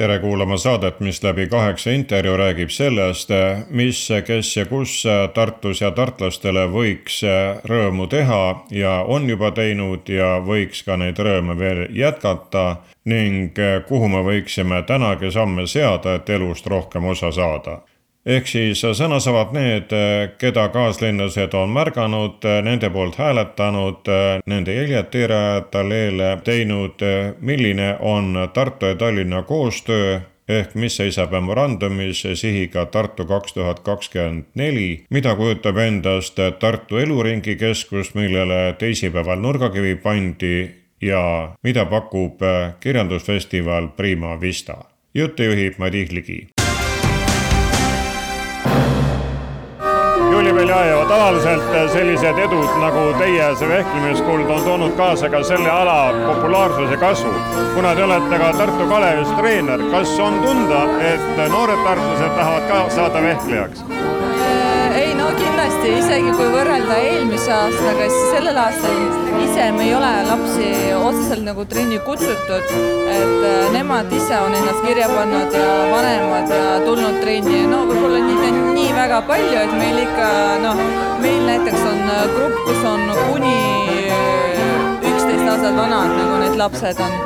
Tere kuulama saadet, mis läbi kaheksa intervjuu räägib sellest, mis, kes ja kus Tartus ja tartlastele võiks rõõmu teha ja on juba teinud ja võiks ka neid rõõme veel jätkata ning kuhu me võiksime tänagi samme seada, et elust rohkem osa saada ehk siis sõna saavad need, keda kaaslinlased on märganud, nende poolt hääletanud, nende jäljed teerajajatele teinud, milline on Tartu ja Tallinna koostöö ehk mis seisab memorandumis sihiga Tartu kaks tuhat kakskümmend neli, mida kujutab endast Tartu Eluringi Keskus, millele teisipäeval nurgakivi pandi ja mida pakub kirjandusfestival Prima Vista. juttu juhib Madis Ligi Juuli Veljajeva, tavaliselt sellised edud nagu teie see vehklemiskuld on toonud kaasa ka selle ala populaarsuse kasvu. kuna te olete ka Tartu Kalevis treener, kas on tunda, et noored tartlased tahavad ka saada vehklejaks? Kindlasti, isegi kui võrrelda eelmise aastaga, siis sellel aastal ise me ei ole lapsi otseselt nagu trenni kutsutud, et äh, nemad ise on ennast kirja pannud ja vanemad ja tulnud trenni, no võib-olla nii, nii väga palju, et meil ikka noh, meil näiteks on äh, grupp, kus on kuni üksteist aastat vanad, nagu need lapsed on.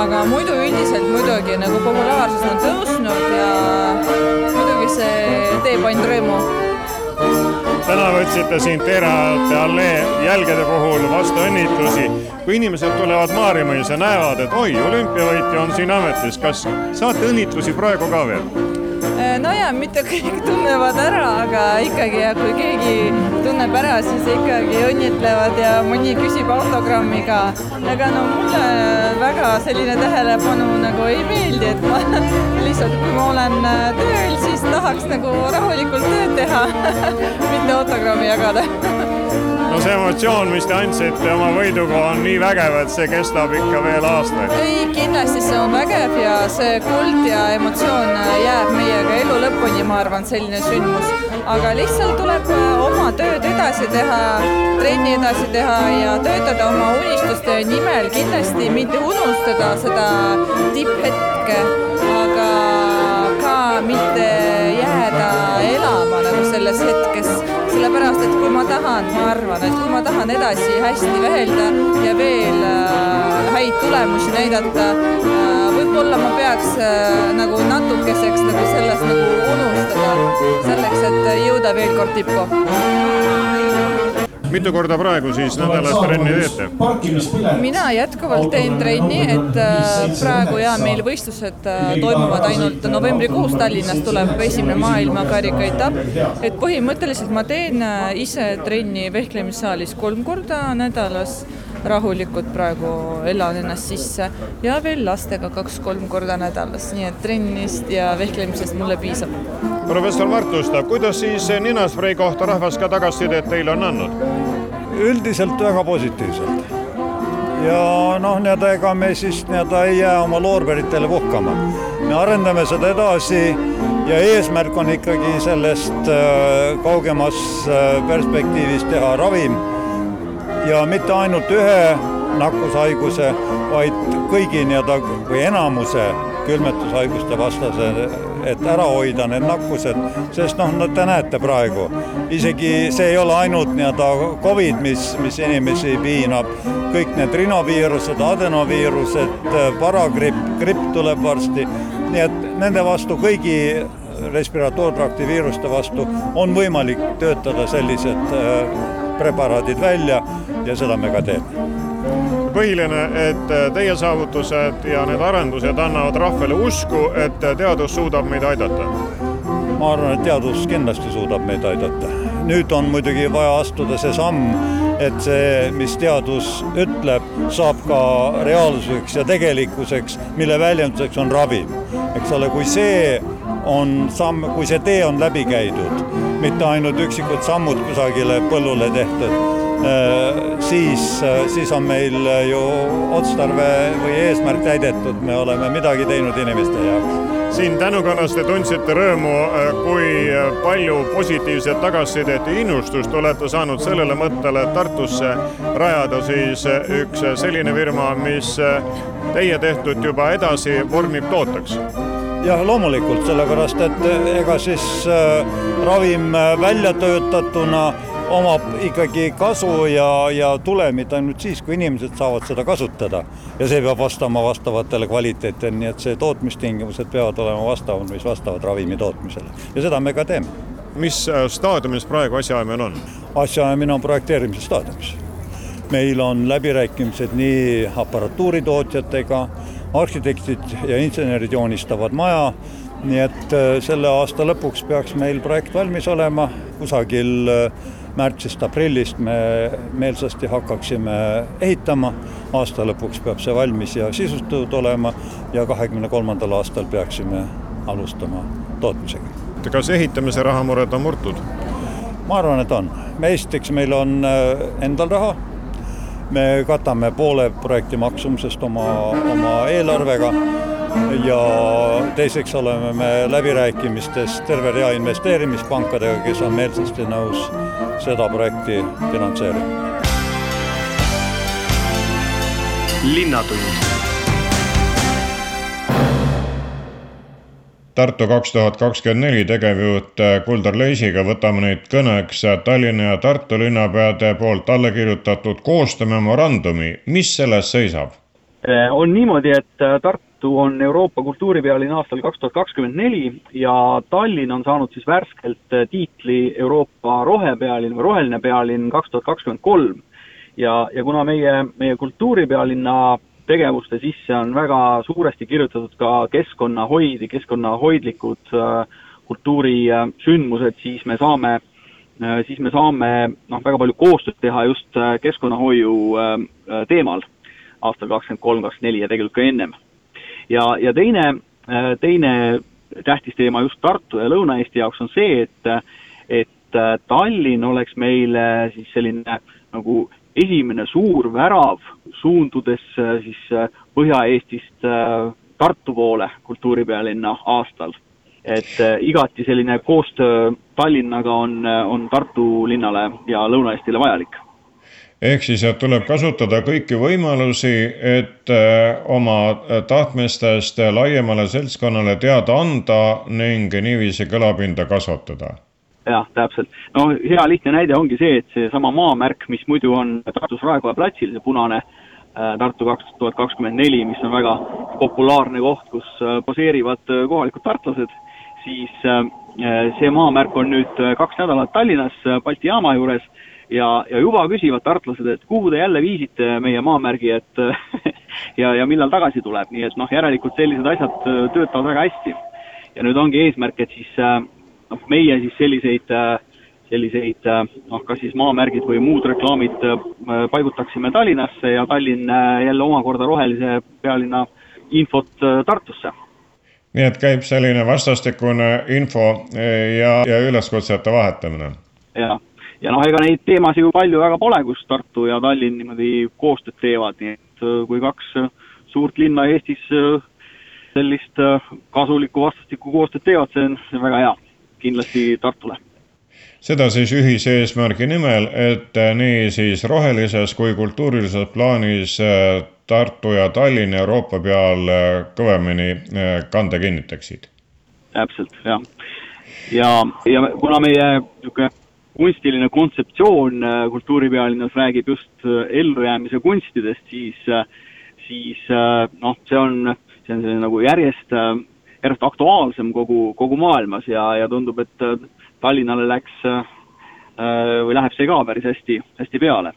aga muidu üldiselt muidugi nagu populaarsus on tõusnud ja muidugi see teeb ainult rõõmu täna võtsite siin Teerajate allee jälgede puhul vastu õnnitlusi. kui inimesed tulevad Maarjamõisa, näevad, et oi, olümpiavõitja on siin ametis, kas saate õnnitlusi praegu ka veel? Äh, no ja mitte kõik tunnevad ära, aga ikkagi, kui keegi tunneb ära, siis ikkagi õnnitlevad ja mõni küsib autogrammi ka. aga no mulle väga selline tähelepanu nagu ei meeldi, et ma lihtsalt, kui ma olen äh, tööl, siis tahaks nagu rahulikult tööd teha mitte autogrammi jagada see emotsioon, mis te andsite oma võiduga, on nii vägev, et see kestab ikka veel aastaid. ei, kindlasti see on vägev ja see kuld ja emotsioon jääb meiega elu lõpuni, ma arvan, selline sündmus. aga lihtsalt tuleb äh, oma tööd edasi teha, trenni edasi teha ja töötada oma unistuste nimel, kindlasti mitte unustada seda tipphetke, aga ka mitte jääda elama nagu selles hetkes, sellepärast et kui ma tahan, ma arvan, et kui ma tahan edasi hästi vehelda ja veel äh, häid tulemusi näidata äh,, võib-olla ma peaks äh, nagu natukeseks nagu sellest nagu unustada, selleks et jõuda veel kord tippu mitu korda praegu siis nädalas trenni teete? mina jätkuvalt teen trenni, et äh, praegu ja meil võistlused äh, toimuvad ainult novembrikuus, Tallinnas tuleb esimene maailmakarika etapp. et põhimõtteliselt ma teen äh, ise trenni vehklemissaalis kolm korda nädalas rahulikult praegu elan ennast sisse ja veel lastega kaks-kolm korda nädalas, nii et trennist ja vehklemisest mulle piisab. professor Mart Lustav, kuidas siis ninasprei kohta rahvas ka tagasisidet teile on andnud? üldiselt väga positiivselt. ja noh, nii-öelda ega me siis nii-öelda ei jää oma loorberitele puhkama. me arendame seda edasi ja eesmärk on ikkagi sellest äh, kaugemas äh, perspektiivis teha ravim ja mitte ainult ühe nakkushaiguse, vaid kõigi nii-öelda või enamuse külmetushaiguste vastase, et ära hoida need nakkused, sest noh, no te näete praegu, isegi see ei ole ainult nii-öelda Covid, mis, mis inimesi piinab, kõik need rinoviirused, adenoviirused, paragripp, gripp tuleb varsti, nii et nende vastu kõigi respiratoortrakti viiruste vastu on võimalik töötada sellised preparaadid välja ja seda me ka teeme põhiline, et teie saavutused ja need arendused annavad rahvale usku, et teadus suudab meid aidata? ma arvan, et teadus kindlasti suudab meid aidata. nüüd on muidugi vaja astuda see samm, et see, mis teadus ütleb, saab ka reaalsuseks ja tegelikkuseks, mille väljenduseks on ravim. eks ole, kui see on samm, kui see tee on läbi käidud, mitte ainult üksikud sammud kusagile põllule tehtud siis, siis on meil ju otstarve või eesmärk täidetud, me oleme midagi teinud inimeste jaoks. Siin Tänukannas te tundsite rõõmu, kui palju positiivset tagasisidet ja innustust olete saanud sellele mõttele, et Tartusse rajada siis üks selline firma, mis teie tehtud juba edasi vormib tooteks? Jah, loomulikult, sellepärast et ega siis äh, ravim välja töötatuna omab ikkagi kasu ja, ja tulemit ainult siis, kui inimesed saavad seda kasutada. ja see peab vastama vastavatele kvaliteetidele, nii et see tootmistingimused peavad olema vastavad, mis vastavad ravimi tootmisele ja seda me ka teeme. mis äh, staadiumis praegu asjaajamine on? asjaajamine on projekteerimise staadiumis. meil on läbirääkimised nii aparatuuritootjatega, arhitektid ja insenerid joonistavad maja nii et äh, selle aasta lõpuks peaks meil projekt valmis olema, kusagil äh, märtsist-aprillist me meelsasti hakkaksime ehitama, aasta lõpuks peab see valmis ja sisustatud olema ja kahekümne kolmandal aastal peaksime alustama tootmisega. kas ehitamise rahamured on murtud? ma arvan, et on. esiteks meil on äh, endal raha, me katame poole projekti maksumusest oma, oma eelarvega ja teiseks oleme me läbirääkimistes terve rea investeerimispankadega, kes on meelsasti nõus seda projekti finantseerima. linnatund Tartu kaks tuhat kakskümmend neli tegevjuht Kuldar Leisiga võtame nüüd kõneks Tallinna ja Tartu linnapeade poolt alla kirjutatud koostöömemorandumi, mis selles seisab? On niimoodi, et Tartu Tartu on Euroopa kultuuripealinn aastal kaks tuhat kakskümmend neli ja Tallinn on saanud siis värskelt äh, tiitli Euroopa rohepealinn või roheline pealinn kaks tuhat kakskümmend kolm. ja, ja kuna meie, meie kultuuripealinna tegevuste sisse on väga suuresti kirjutatud ka keskkonnahoid ja keskkonnahoidlikud kultuurisündmused, siis me saame siis me saame noh, väga palju koostööd teha just keskkonnahoiu teemal aastal kakskümmend kolm, kakskümmend neli ja tegelikult ka ennem ja, ja teine, äh, teine tähtis teema just Tartu ja Lõuna-Eesti jaoks on see, et, et äh, Tallinn oleks meile siis selline nagu esimene suur värav, suundudes äh, siis Põhja-Eestist Tartu poole kultuuripealinna aastal. et igati selline koostöö Tallinnaga on, on Tartu linnale ja Lõuna-Eestile vajalik ehk siis, et tuleb kasutada kõiki võimalusi, et äh, oma tahtmistest laiemale seltskonnale teada anda ning niiviisi kõlapinda kasvatada. jah, täpselt. no hea lihtne näide ongi see, et seesama maamärk, mis muidu on Tartus Raekoja platsil, see punane äh, Tartu kaks tuhat kakskümmend neli, mis on väga populaarne koht, kus äh, poseerivad kohalikud tartlased, siis see maamärk on nüüd kaks nädalat Tallinnas Balti jaama juures ja, ja juba küsivad tartlased, et kuhu te jälle viisite meie maamärgi, et ja, ja millal tagasi tuleb, nii et noh, järelikult sellised asjad äh, töötavad väga hästi. ja nüüd ongi eesmärk, et siis äh, noh, meie siis selliseid, äh, selliseid noh, kas siis maamärgid või muud reklaamid paigutaksime Tallinnasse ja Tallinn jälle omakorda rohelise pealinna infot Tartusse nii et käib selline vastastikune info ja, ja üleskutsete vahetamine? jah ja noh, ega neid teemasid ju palju väga pole, kus Tartu ja Tallinn niimoodi koostööd teevad, nii et äh, kui kaks äh, suurt linna Eestis äh, sellist kasulikku vastastikku koostööd teevad, see on, see on väga hea, kindlasti Tartule seda siis ühise eesmärgi nimel, et nii siis rohelises kui kultuurilises plaanis Tartu ja Tallinn Euroopa peal kõvemini kande kinnitaksid. täpselt, jah. ja, ja kuna meie niisugune kunstiline kontseptsioon äh, kultuuripealinnas räägib just äh, ellujäämise kunstidest, siis, äh, siis noh, see on, see on selline nagu järjest, järjest aktuaalsem kogu, kogu maailmas ja, ja tundub, et Tallinnale läks või läheb see ka päris hästi, hästi peale.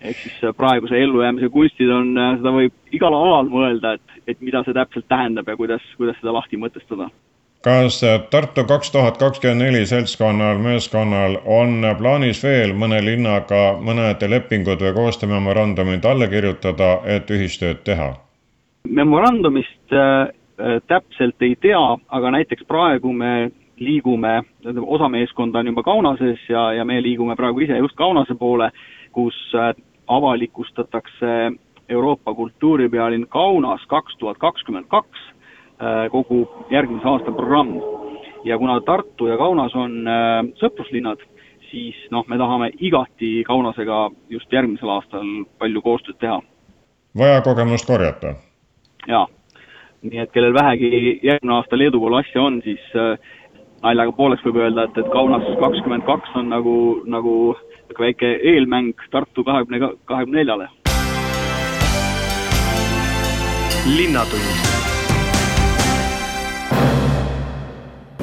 ehk siis praegu see ellujäämise kunstid on, seda võib igal alal mõelda, et, et mida see täpselt tähendab ja kuidas, kuidas seda lahti mõtestada kas Tartu kaks tuhat kakskümmend neli seltskonnal, meeskonnal on plaanis veel mõne linnaga mõned lepingud või koostöömemorandumid alla kirjutada, et ühistööd teha? memorandumist äh, täpselt ei tea, aga näiteks praegu me liigume, osa meeskonda on juba Kaunases ja, ja me liigume praegu ise just Kaunase poole, kus avalikustatakse Euroopa kultuuripealinn Kaunas kaks tuhat kakskümmend kaks, kogu järgmise aasta programm. ja kuna Tartu ja Kaunas on sõpruslinnad, siis noh, me tahame igati Kaunasega just järgmisel aastal palju koostööd teha. vaja kogemust korjata? jaa nii et kellel vähegi järgmine aasta Leedu poole asja on, siis äh, naljaga pooleks võib öelda, et, et Kaunas kakskümmend kaks on nagu, nagu niisugune väike eelmäng Tartu kahekümne, kahekümne neljale. linnatund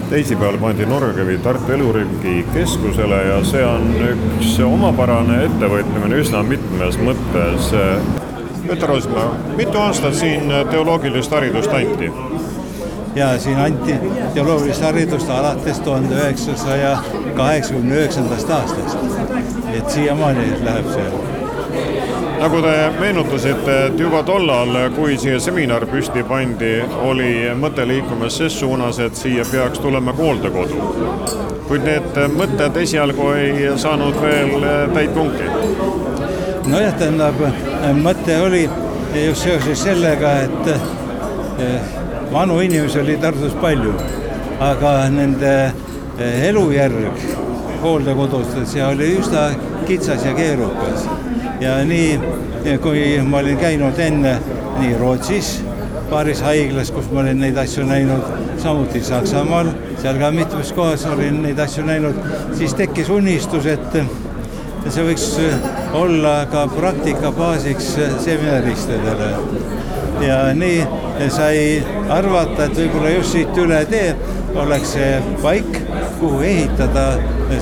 teisipäeval pandi Norrakivi Tartu Eluringi keskusele ja see on üks omapärane ettevõtmine üsna mitmes mõttes. Peeter Roosma, mitu aastat siin teoloogilist haridust anti? ja siin anti teoloogilist haridust alates tuhande üheksasaja kaheksakümne üheksandast aastast. et siiamaani läheb see nagu te meenutasite, et juba tollal, kui siia seminar püsti pandi, oli mõte liikumas ses suunas, et siia peaks tulema hooldekodu. kuid need mõtted esialgu ei saanud veel täit punki nojah, tähendab mõte oli just seoses sellega, et eh, vanu inimesi oli Tartus palju, aga nende eh, elujärg hooldekodus, see oli üsna kitsas ja keerukas. Ja nii, kui ma olin käinud enne nii Rootsis, paaris haiglas, kus ma olin neid asju näinud, samuti Saksamaal, seal ka mitmes kohas olin neid asju näinud, siis tekkis unistus, et see võiks olla ka praktika baasiks seminaristidele. ja nii sai arvata, et võib-olla just siit üle tee oleks see paik, kuhu ehitada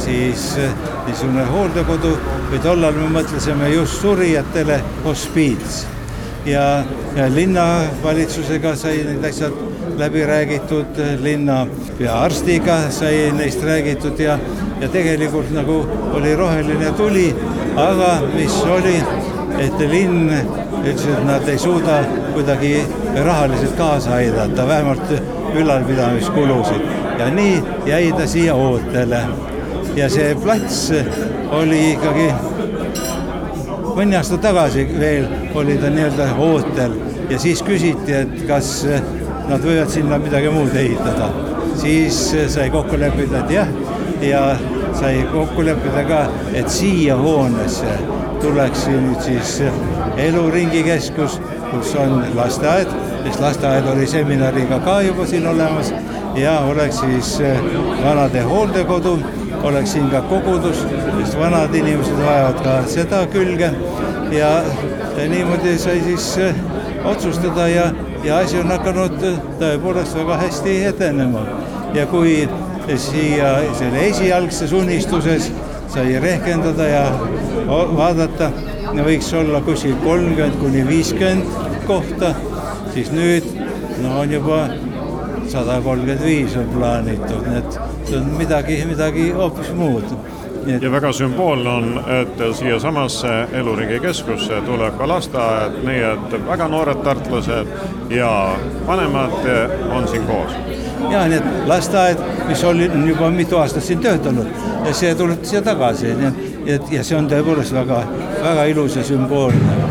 siis niisugune hooldekodu või tollal me mõtlesime just surijatele hospiits ja, ja linnavalitsusega sai need asjad läbi räägitud, linna peaarstiga sai neist räägitud ja, ja tegelikult nagu oli roheline tuli, aga mis oli, et linn ütles, et nad ei suuda kuidagi rahaliselt kaasa aidata, vähemalt ülalpidamiskulusid ja nii jäi ta siia ootele. Ja see plats oli ikkagi mõni aasta tagasi veel oli ta nii-öelda ootel. Ja siis küsiti, et kas nad võivad sinna midagi muud ehitada. siis sai kokku leppida, et jah, ja sai kokku leppida ka, et siia hoonesse tuleks nüüd siis eluringikeskus, kus on lasteaed, sest lasteaed oli seminariga ka juba siin olemas. Ja oleks siis vanade hooldekodu, oleks siin ka kogudus, sest vanad inimesed vajavad ka seda külge ja, ja niimoodi sai siis otsustada ja ja asi on hakanud tõepoolest väga hästi edenema. ja kui siia selle esialgses unistuses sai rehkendada ja vaadata, võiks olla kuskil kolmkümmend kuni viiskümmend kohta, siis nüüd no on juba sada kolmkümmend viis on plaanitud, nii et see on midagi, midagi hoopis muud Et... ja väga sümboolne on, et siiasamasse Eluriigi keskusse tuleb ka lasteaed, nii et väga noored tartlased ja vanemad on siin koos. ja nii et lasteaed, mis oli juba mitu aastat siin töötanud ja see tuleb siia tagasi, nii et ja see on tõepoolest väga, väga ilus ja sümboolne.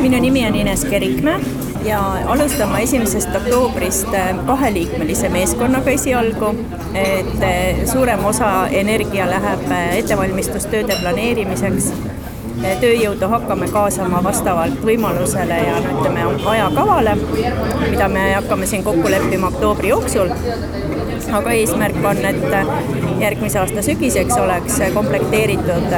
minu nimi on Ines Kerikmäe ja alustama esimesest oktoobrist äh, kaheliikmelise meeskonnaga esialgu, et äh, suurem osa energia läheb äh, ettevalmistustööde planeerimiseks. tööjõudu hakkame kaasama vastavalt võimalusele ja no ütleme ajakavale, mida me hakkame siin kokku leppima oktoobri jooksul aga eesmärk on, et järgmise aasta sügiseks oleks komplekteeritud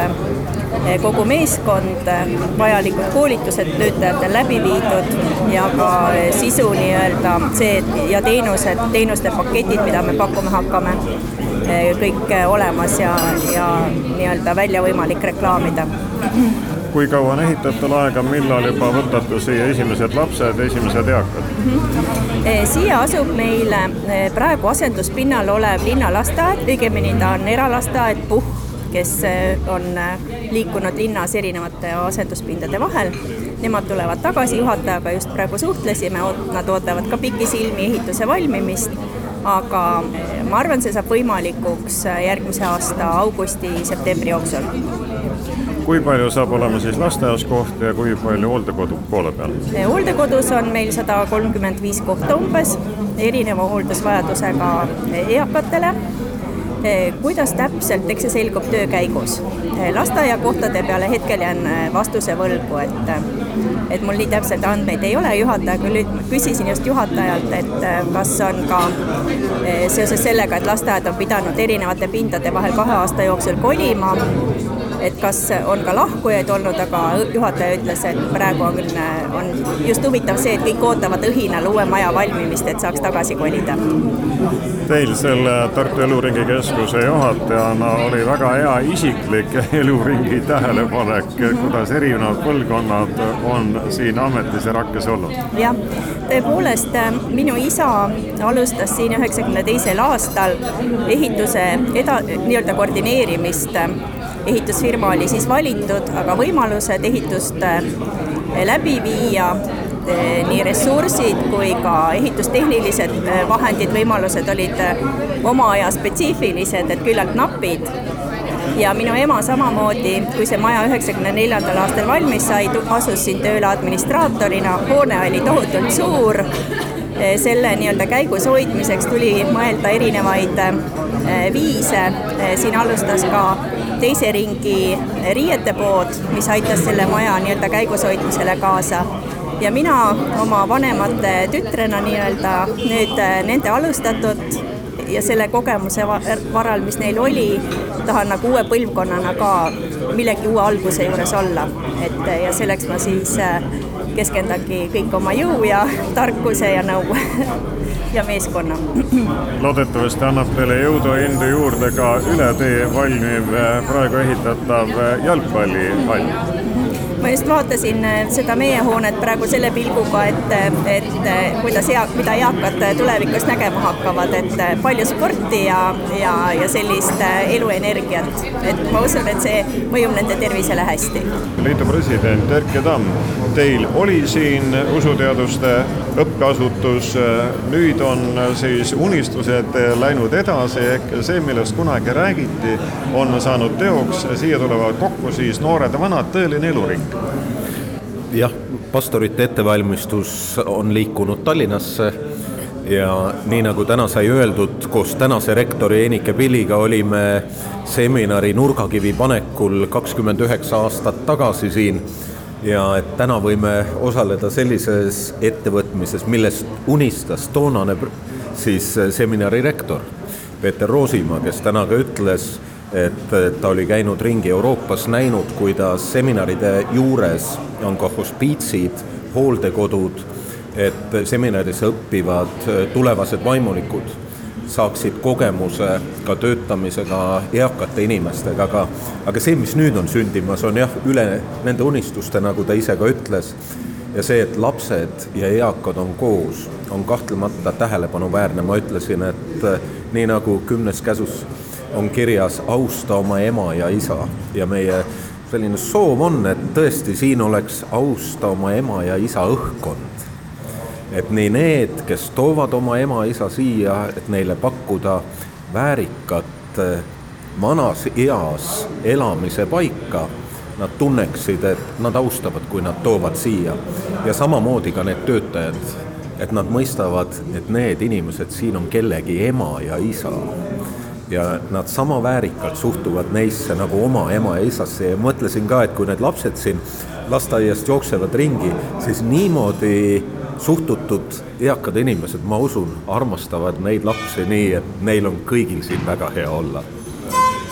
kogu meeskond, eh, vajalikud koolitused töötajatel läbi viidud ja ka eh, sisu nii-öelda see ja teenused, teenuste paketid, mida me pakkuma hakkame, kõik olemas ja, ja nii-öelda välja võimalik reklaamida kui kaua on ehitajatel aega, millal juba võtate siia esimesed lapsed, esimesed eakad mm? -hmm. siia asub meil praegu asenduspinnal olev linnalasteaed, õigemini ta on eralasteaed Puhh kes eh, on eh, liikunud linnas erinevate asenduspindade vahel. Nemad tulevad tagasi, juhatajaga just praegu suhtlesime, nad ootavad ka pikisilmi ehituse valmimist, aga eh, ma arvan, see saab võimalikuks järgmise aasta augusti-septembri jooksul kui palju saab olema siis lasteaias kohti ja kui palju hooldekodu poole peal? hooldekodus on meil sada kolmkümmend viis kohta umbes, erineva hooldusvajadusega eakatele kuidas täpselt, eks see selgub töö käigus. lasteaiakohtade peale hetkel jään vastuse võlgu, et et mul nii täpselt andmeid ei ole, juhataja küll, küsisin just juhatajalt, et kas on ka seoses sellega, et lasteaed on pidanud erinevate pindade vahel kahe aasta jooksul kolima, et kas on ka lahkujaid olnud, aga juhataja ütles, et praegu on, on just huvitav see, et kõik ootavad õhinal uue maja valmimist, et saaks tagasi kolida. Teil selle Tartu Eluringi Keskuse juhatajana oli väga hea isiklik eluringi tähelepanek, kuidas erinevad põlvkonnad on siin ametis ja rakkes olnud. jah, tõepoolest minu isa alustas siin üheksakümne teisel aastal ehituse eda-, nii-öelda koordineerimist ehitusfirma oli siis valitud, aga võimalused ehitust äh, läbi viia, äh, nii ressursid kui ka ehitustehnilised äh, vahendid, võimalused olid oma aja spetsiifilised, et küllalt napid. Ja minu ema samamoodi, kui see maja üheksakümne neljandal aastal valmis sai, asus siin tööle administraatorina, hoone oli tohutult suur, selle nii-öelda käigus hoidmiseks tuli mõelda erinevaid viise, siin alustas ka teise ringi riietepood, mis aitas selle maja nii-öelda käigus hoidmisele kaasa. ja mina oma vanemate tütrena nii-öelda nüüd äh, nende alustatud ja selle kogemuse varal, mis neil oli, tahan nagu uue põlvkonnana ka millegi uue alguse juures olla. et ja selleks ma siis äh, keskendangi kõik oma jõu ja tarkuse ja nõu ja meeskonna. loodetavasti annab teile jõudu ja indu juurde ka üle tee valmiv praegu ehitatav jalgpallihall ma just vaatasin äh, seda meie hoonet praegu selle pilguga, et, et äh, kuidas ea-, mida eakad tulevikus nägema hakkavad, et äh, palju sporti ja, ja, ja sellist eluenergiat. et ma usun, et see mõjub nende tervisele hästi. liidu president Erkki Tamm, teil oli siin usuteaduste õppeasutus, nüüd on siis unistused läinud edasi, ehk see, millest kunagi räägiti, on saanud teoks, siia tulevad kokku siis noored ja vanad, tõeline eluring jah, pastorite ettevalmistus on liikunud Tallinnasse ja nii nagu täna sai öeldud, koos tänase rektori Enike Pilliga olime seminari nurgakivi panekul kakskümmend üheksa aastat tagasi siin ja et täna võime osaleda sellises ettevõtmises, millest unistas toonane siis seminari rektor Peeter Roosimaa, kes täna ka ütles, et ta oli käinud ringi Euroopas, näinud, kuidas seminaride juures on ka hospiitsid, hooldekodud, et seminaris õppivad tulevased vaimulikud saaksid kogemuse ka töötamisega eakate inimestega, aga aga see, mis nüüd on sündimas, on jah, üle nende unistuste, nagu ta ise ka ütles, ja see, et lapsed ja eakad on koos, on kahtlemata tähelepanuväärne, ma ütlesin, et nii nagu kümnes käsus on kirjas austa oma ema ja isa ja meie selline soov on, et tõesti siin oleks austa oma ema ja isa õhkkond. et nii need, kes toovad oma ema-isa siia, et neile pakkuda väärikat eh, vanas eas elamise paika, nad tunneksid, et nad austavad, kui nad toovad siia. ja samamoodi ka need töötajad, et nad mõistavad, et need inimesed siin on kellegi ema ja isa ja nad sama väärikalt suhtuvad neisse nagu oma ema ja isasse ja mõtlesin ka, et kui need lapsed siin lasteaiast jooksevad ringi, siis niimoodi suhtutud eakad inimesed, ma usun, armastavad neid lapsi nii, et neil on kõigil siin väga hea olla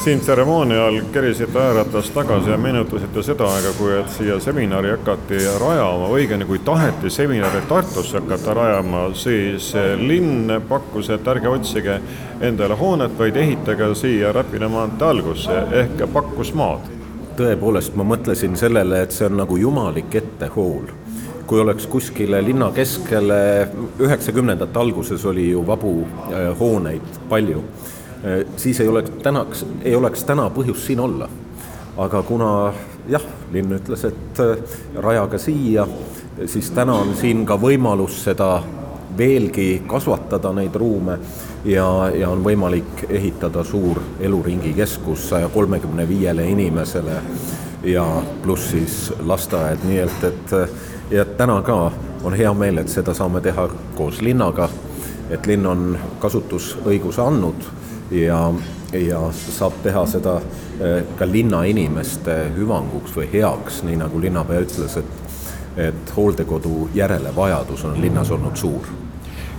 siin tseremoonial kerisite ajaratast tagasi ja meenutasite seda aega, kui siia seminari hakati rajama, õigemini kui taheti seminari Tartusse hakata rajama, siis linn pakkus, et ärge otsige endale hoonet, vaid ehitage siia Räpina maantee algusse ehk pakkus maad. tõepoolest, ma mõtlesin sellele, et see on nagu jumalik ettehool kui oleks kuskile linna keskele, üheksakümnendate alguses oli ju vabu äh, hooneid palju siis ei oleks tänaks, ei oleks täna põhjust siin olla. aga kuna jah, linn ütles, et äh, rajage siia, siis täna on siin ka võimalus seda veelgi kasvatada, neid ruume ja, ja on võimalik ehitada suur eluringikeskus saja kolmekümne viiele inimesele ja pluss siis lasteaed, nii et, et ja täna ka on hea meel, et seda saame teha koos linnaga, et linn on kasutusõiguse andnud ja, ja saab teha seda eh, ka linnainimeste hüvanguks või heaks, nii nagu linnapea ütles, et et hooldekodu järele vajadus on linnas olnud suur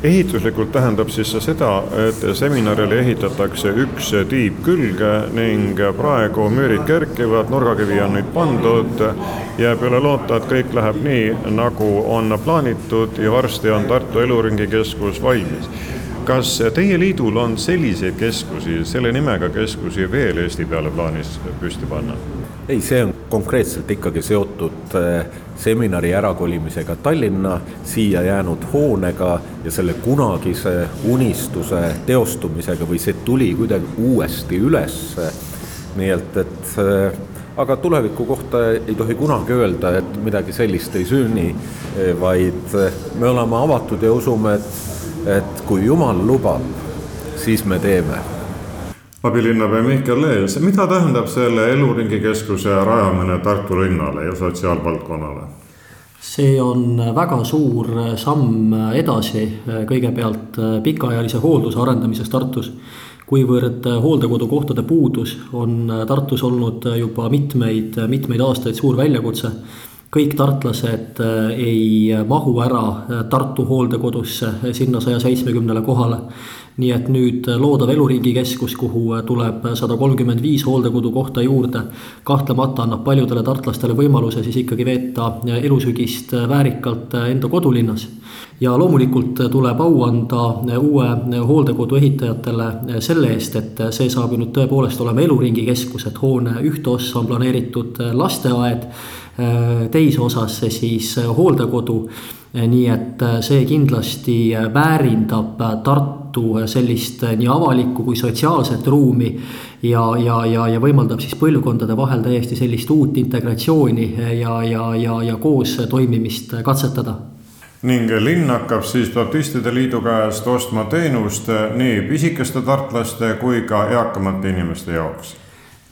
ehituslikult tähendab siis see seda, et seminarile ehitatakse üks tiib külge ning praegu müürid kerkivad, nurgakivi on nüüd pandud. jääb üle loota, et kõik läheb nii, nagu on plaanitud ja varsti on Tartu Eluringikeskus valmis. Kas teie liidul on selliseid keskusi, selle nimega keskusi veel Eesti peale plaanis püsti panna? ei, see on konkreetselt ikkagi seotud äh, seminari ärakolimisega Tallinna, siia jäänud hoonega ja selle kunagise unistuse teostumisega või see tuli kuidagi uuesti üles. nii et, et äh, aga tuleviku kohta ei tohi kunagi öelda, et midagi sellist ei sünni, vaid äh, me oleme avatud ja usume, et, et kui Jumal lubab, siis me teeme abilinnapea Mihkel Lees, mida tähendab selle eluringikeskuse rajamine Tartu linnale ja sotsiaalvaldkonnale? see on väga suur samm edasi, kõigepealt pikaajalise hoolduse arendamises Tartus. kuivõrd hooldekodukohtade puudus on Tartus olnud juba mitmeid, mitmeid aastaid suur väljakutse kõik tartlased ei mahu ära Tartu hooldekodusse, sinna saja seitsmekümnele kohale nii et nüüd loodav Eluringikeskus, kuhu tuleb sada kolmkümmend viis hooldekodukohta juurde, kahtlemata annab paljudele tartlastele võimaluse siis ikkagi veeta elusügist väärikalt enda kodulinnas. ja loomulikult tuleb au anda uue hooldekodu ehitajatele selle eest, et see saab ju nüüd tõepoolest olema Eluringikeskus, et hoone ühte ossa on planeeritud lasteaed, teise osasse siis hooldekodu nii et see kindlasti väärindab Tartu sellist nii avalikku kui sotsiaalset ruumi. ja, ja, ja, ja võimaldab siis põlvkondade vahel täiesti sellist uut integratsiooni ja, ja, ja, ja koos toimimist katsetada ning linn hakkab siis Baptistide Liidu käest ostma teenust nii pisikeste tartlaste kui ka eakamate inimeste jaoks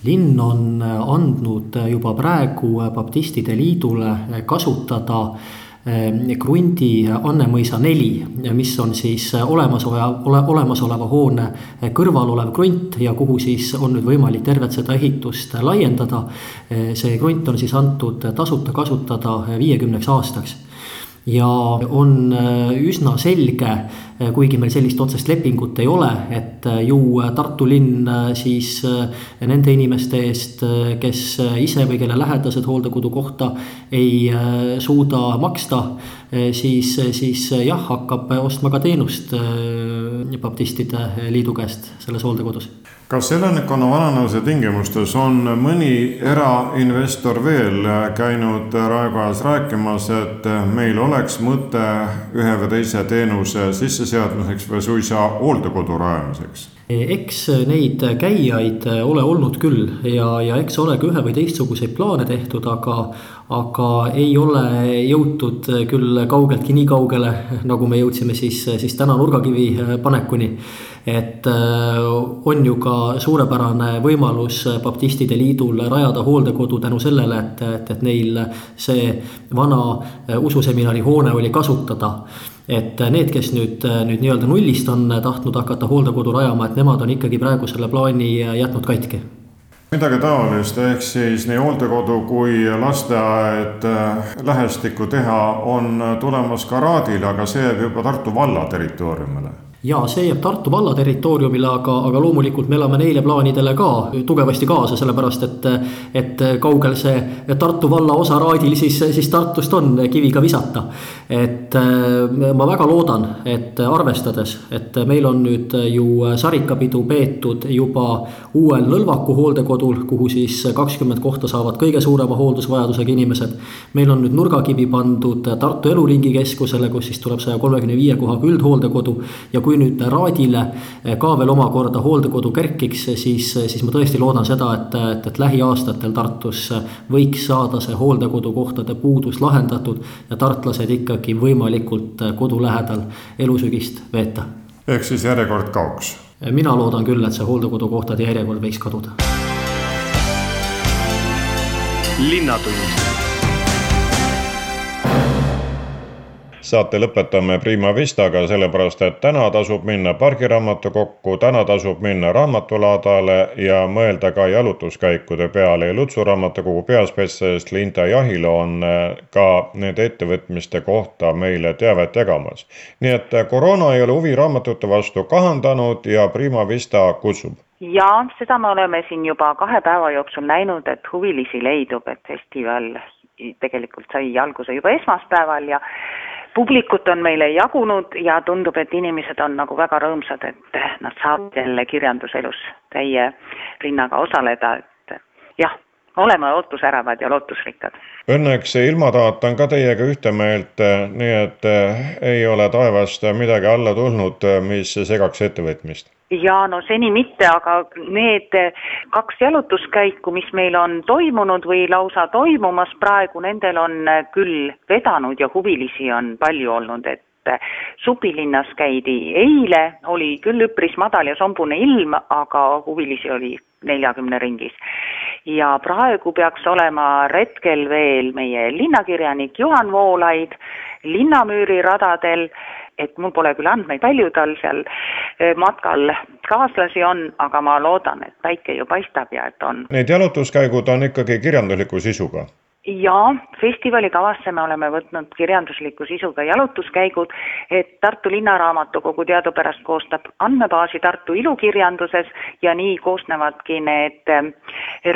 linn on andnud juba praegu Baptistide Liidule kasutada krundi Annemõisa neli, mis on siis olemasoleva, ole, olemasoleva hoone kõrval olev krunt ja kuhu siis on nüüd võimalik tervet seda ehitust laiendada. See krunt on siis antud tasuta kasutada viiekümneks aastaks ja on äh, üsna selge, äh, kuigi meil sellist otsest lepingut ei ole, et äh, ju Tartu linn siis nende inimeste eest, kes ise või kelle lähedased hooldekodukohta ei suuda maksta, siis, siis jah, hakkab ostma ka teenust baptistide liidu käest selles hooldekodus kas elanikkonna vananemise tingimustes on mõni erainvestor veel käinud Raekojas rääkimas, et meil oleks mõte ühe või teise teenuse sisseseadmiseks või suisa hooldekodu rajamiseks? Eks neid käijaid ole olnud küll ja, ja eks ole ka ühe või teistsuguseid plaane tehtud, aga, aga ei ole jõutud küll kaugeltki nii kaugele, nagu me jõudsime siis, siis täna nurgakivi panekuni. Et äh, on ju ka suurepärane võimalus baptistide liidul rajada hooldekodu tänu sellele, et, et, et neil see vana ususeminari hoone oli kasutada et need, kes nüüd, nüüd nii-öelda nullist on tahtnud hakata hooldekodu rajama, et nemad on ikkagi praegu selle plaani jätnud katki. Midagi taolist, ehk siis nii hooldekodu kui lasteaed äh, lähestikku teha on tulemas ka Raadile, aga see jääb juba Tartu valla territooriumile ja see jääb Tartu valla territooriumile, aga, aga loomulikult me elame neile plaanidele ka tugevasti kaasa, sellepärast et. et kaugel see Tartu valla osa Raadil siis, siis Tartust on kiviga visata. et ma väga loodan, et arvestades, et meil on nüüd ju sarikapidu peetud juba uuel Lõlvaku hooldekodul, kuhu siis kakskümmend kohta saavad kõige suurema hooldusvajadusega inimesed. meil on nüüd nurgakivi pandud Tartu Eluringikeskusele, kus siis tuleb saja kolmekümne viie kohaga üldhooldekodu ja kui kui nüüd Raadile eh, ka veel omakorda hooldekodu kerkiks, siis, siis ma tõesti loodan seda, et, et, et lähiaastatel Tartus võiks saada see hooldekodukohtade puudus lahendatud ja tartlased ikkagi võimalikult kodu lähedal elusügist veeta. ehk siis järjekord kaoks? mina loodan küll, et see hooldekodukohtade järjekord võiks kaduda linnatund saate lõpetame Prima Vistaga, sellepärast et täna tasub minna pargiraamatukokku, täna tasub minna raamatulaadale ja mõelda ka jalutuskäikude peale ja Lutsu raamatukogu peaspetsialist Linda Jahilo on äh, ka nende ettevõtmiste kohta meile teavet jagamas. nii et äh, koroona ei ole huvi raamatute vastu kahandanud ja Prima Vista kutsub ja seda me oleme siin juba kahe päeva jooksul näinud, et huvilisi leidub, et festival tegelikult sai alguse juba esmaspäeval ja publikut on meile jagunud ja tundub, et inimesed on nagu väga rõõmsad, et nad saavad jälle kirjanduselus täie rinnaga osaleda, et jah, oleme ootusäravad ja lootusrikkad. Õnneks ilmataat on ka teiega ühte meelt, nii et ei ole taevast midagi alla tulnud, mis segaks ettevõtmist ja no seni mitte, aga need kaks jalutuskäiku, mis meil on toimunud või lausa toimumas praegu, nendel on küll vedanud ja huvilisi on palju olnud, et supilinnas käidi eile, oli küll üpris madal ja sombune ilm, aga huvilisi oli neljakümne ringis. ja praegu peaks olema retkel veel meie linnakirjanik Juhan Voolaid linnamüüri radadel et mul pole küll andmeid, palju tal seal eh, matkal kaaslasi on, aga ma loodan, et päike ju paistab ja et on. Need jalutuskäigud on ikkagi kirjandusliku sisuga? Jaa, festivali kavasse me oleme võtnud kirjandusliku sisuga jalutuskäigud, et Tartu Linnaraamatukogu teadupärast koostab andmebaasi Tartu ilukirjanduses ja nii koosnevadki need eh,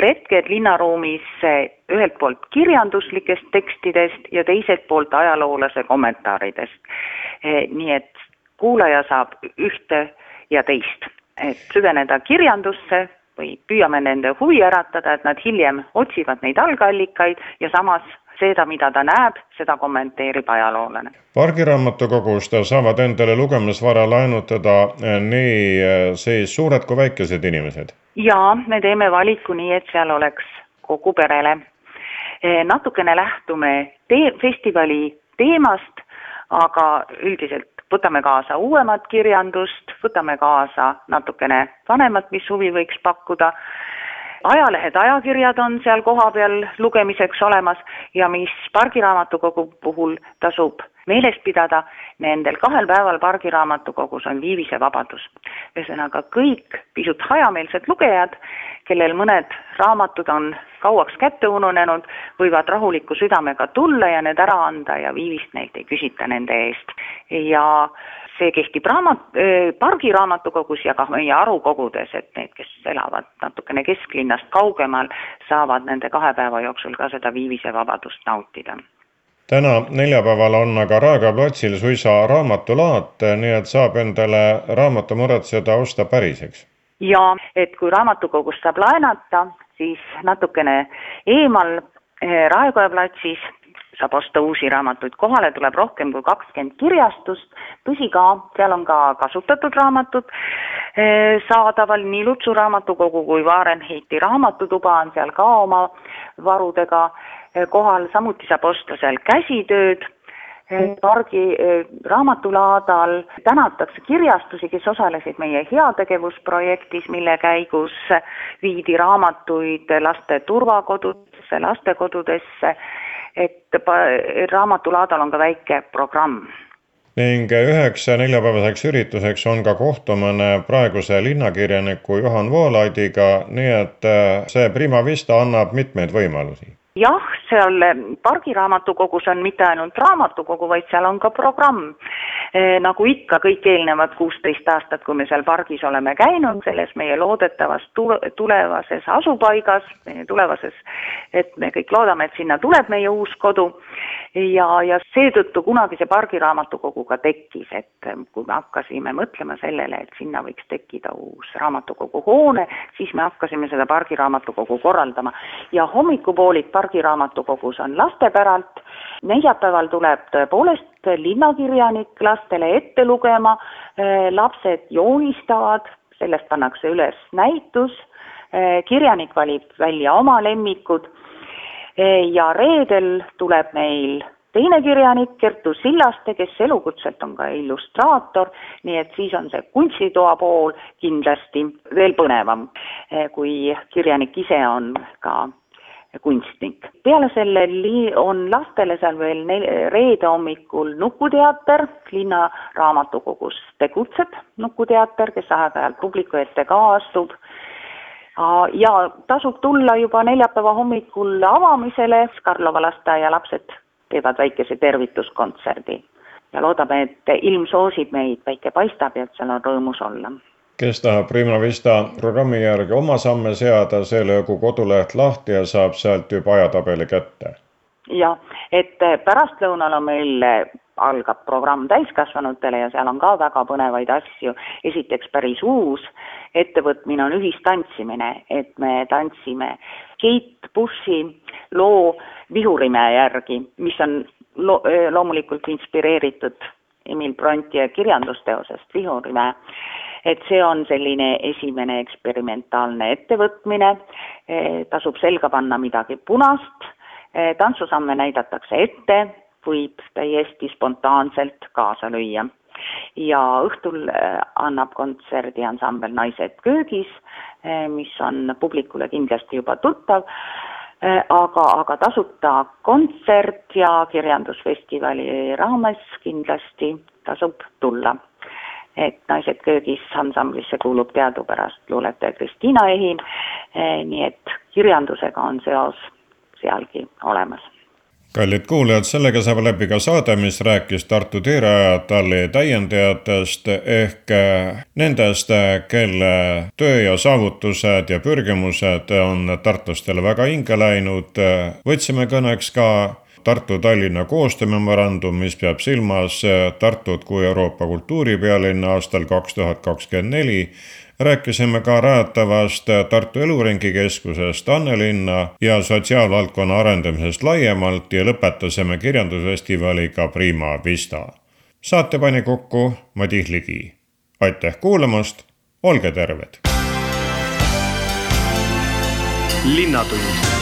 retked linnaruumis eh, ühelt poolt kirjanduslikest tekstidest ja teiselt poolt ajaloolase kommentaaridest. Eh, nii et kuulaja saab ühte ja teist, et süveneda kirjandusse või püüame nende huvi äratada, et nad hiljem otsivad neid algallikaid ja samas seda, mida ta näeb, seda kommenteerib ajaloolane. pargiraamatukogust saavad endale lugemisvara laenutada eh, nii eh, siis suured kui väikesed inimesed? jaa, me teeme valiku nii, et seal oleks kogu perele. natukene lähtume tee-, festivali teemast aga üldiselt võtame kaasa uuemat kirjandust, võtame kaasa natukene vanemat, mis huvi võiks pakkuda, ajalehed, ajakirjad on seal kohapeal lugemiseks olemas ja mis Pargiraamatukogu puhul tasub meeles pidada, nendel kahel päeval Pargiraamatukogus on viivisevabadus. ühesõnaga kõik pisut hajameelsed lugejad, kellel mõned raamatud on kauaks kätte ununenud, võivad rahuliku südamega tulla ja need ära anda ja viivist neilt ei küsita nende eest. ja see kehtib raamat, pargiraamatukogus ja ka meie arukogudes, et need, kes elavad natukene kesklinnast kaugemal, saavad nende kahe päeva jooksul ka seda viivisevabadust nautida täna neljapäeval on aga Raekoja platsil suisa raamatulaat, nii et saab endale raamatu muretseda osta päriseks. ja et kui raamatukogust saab laenata, siis natukene eemal eh, Raekoja platsis saab osta uusi raamatuid, kohale tuleb rohkem kui kakskümmend kirjastust, tõsi ka, seal on ka kasutatud raamatud eh, saadaval, nii Lutsu raamatukogu kui Fahrenheiti raamatutuba on seal ka oma varudega eh, kohal, samuti saab osta seal käsitööd eh, pargi raamatulaadal. Tänatakse kirjastusi, kes osalesid meie heategevusprojektis, mille käigus viidi raamatuid laste turvakodudesse, lastekodudesse et raamatulaadal on ka väike programm. Ning üheks neljapäevaseks ürituseks on ka kohtumine praeguse linnakirjaniku Juhan Voolaidiga, nii et äh, see Prima Vista annab mitmeid võimalusi jah, seal pargiraamatukogus on mitte ainult raamatukogu, vaid seal on ka programm. Eh, nagu ikka kõik eelnevad kuusteist aastat, kui me seal pargis oleme käinud, selles meie loodetavas tulevases asupaigas, tulevases, et me kõik loodame, et sinna tuleb meie uus kodu ja, ja seetõttu kunagi see pargiraamatukogu ka tekkis, et kui me hakkasime mõtlema sellele, et sinna võiks tekkida uus raamatukogu hoone, siis me hakkasime seda pargiraamatukogu korraldama. Ja hommikupoolik pargiraamatukogus on lastepäralt, neljapäeval tuleb tõepoolest linnakirjanik lastele ette lugema, äh, lapsed joonistavad, sellest pannakse üles näitus, äh, kirjanik valib välja oma lemmikud ja reedel tuleb meil teine kirjanik, Kertu Sillaste, kes elukutselt on ka illustraator, nii et siis on see kunstitoa pool kindlasti veel põnevam, kui kirjanik ise on ka kunstnik. peale selle li-, on lastele seal veel nel-, reede hommikul Nukuteater, linna raamatukogus tegutseb Nukuteater, kes aeg-ajalt publiku ette ka astub ja tasub tulla juba neljapäeva hommikul avamisele, Karlova lasteaia lapsed teevad väikese tervituskontserdi. Ja loodame, et ilm soosib meid, päike paistab ja et seal on rõõmus olla. Kes tahab Prima Vista programmi järgi oma samme seada, see löögu koduleht lahti ja saab sealt juba ajatabeli kätte. jah, et pärastlõunal on meil, algab programm täiskasvanutele ja seal on ka väga põnevaid asju. esiteks päris uus ettevõtmine on ühistantsimine, et me tantsime Keit Bushi loo Vihurimäe järgi, mis on lo loomulikult inspireeritud Emil Bronti kirjandusteosest Vihurimäe et see on selline esimene eksperimentaalne ettevõtmine, tasub selga panna midagi punast, tantsusamme näidatakse ette, võib täiesti spontaanselt kaasa lüüa. ja õhtul eh, annab kontserdi ansambel Naised köögis, mis on publikule kindlasti juba tuttav, aga, aga tasuta kontsert ja kirjandusfestivali raames kindlasti tasub tulla et Naised köögis ansamblisse kuulub teadupärast luuletaja Kristiina Ehin, eh, nii et kirjandusega on seos sealgi olemas kallid kuulajad, sellega saab läbi ka saade, mis rääkis Tartu Tiirajatalli täiendajatest ehk eh, nendest, kelle töö ja saavutused ja pürgimused on tartlastele väga hinge läinud. võtsime kõneks ka Tartu-Tallinna koostöömemorandum, mis peab silmas Tartut kui Euroopa kultuuripealinna aastal kaks tuhat kakskümmend neli rääkisime ka rajatavast Tartu Eluringikeskusest Annelinna ja sotsiaalvaldkonna arendamisest laiemalt ja lõpetasime kirjandusfestivaliga Prima Vista. saate pani kokku Madis Ligi. aitäh kuulamast, olge terved! linnatund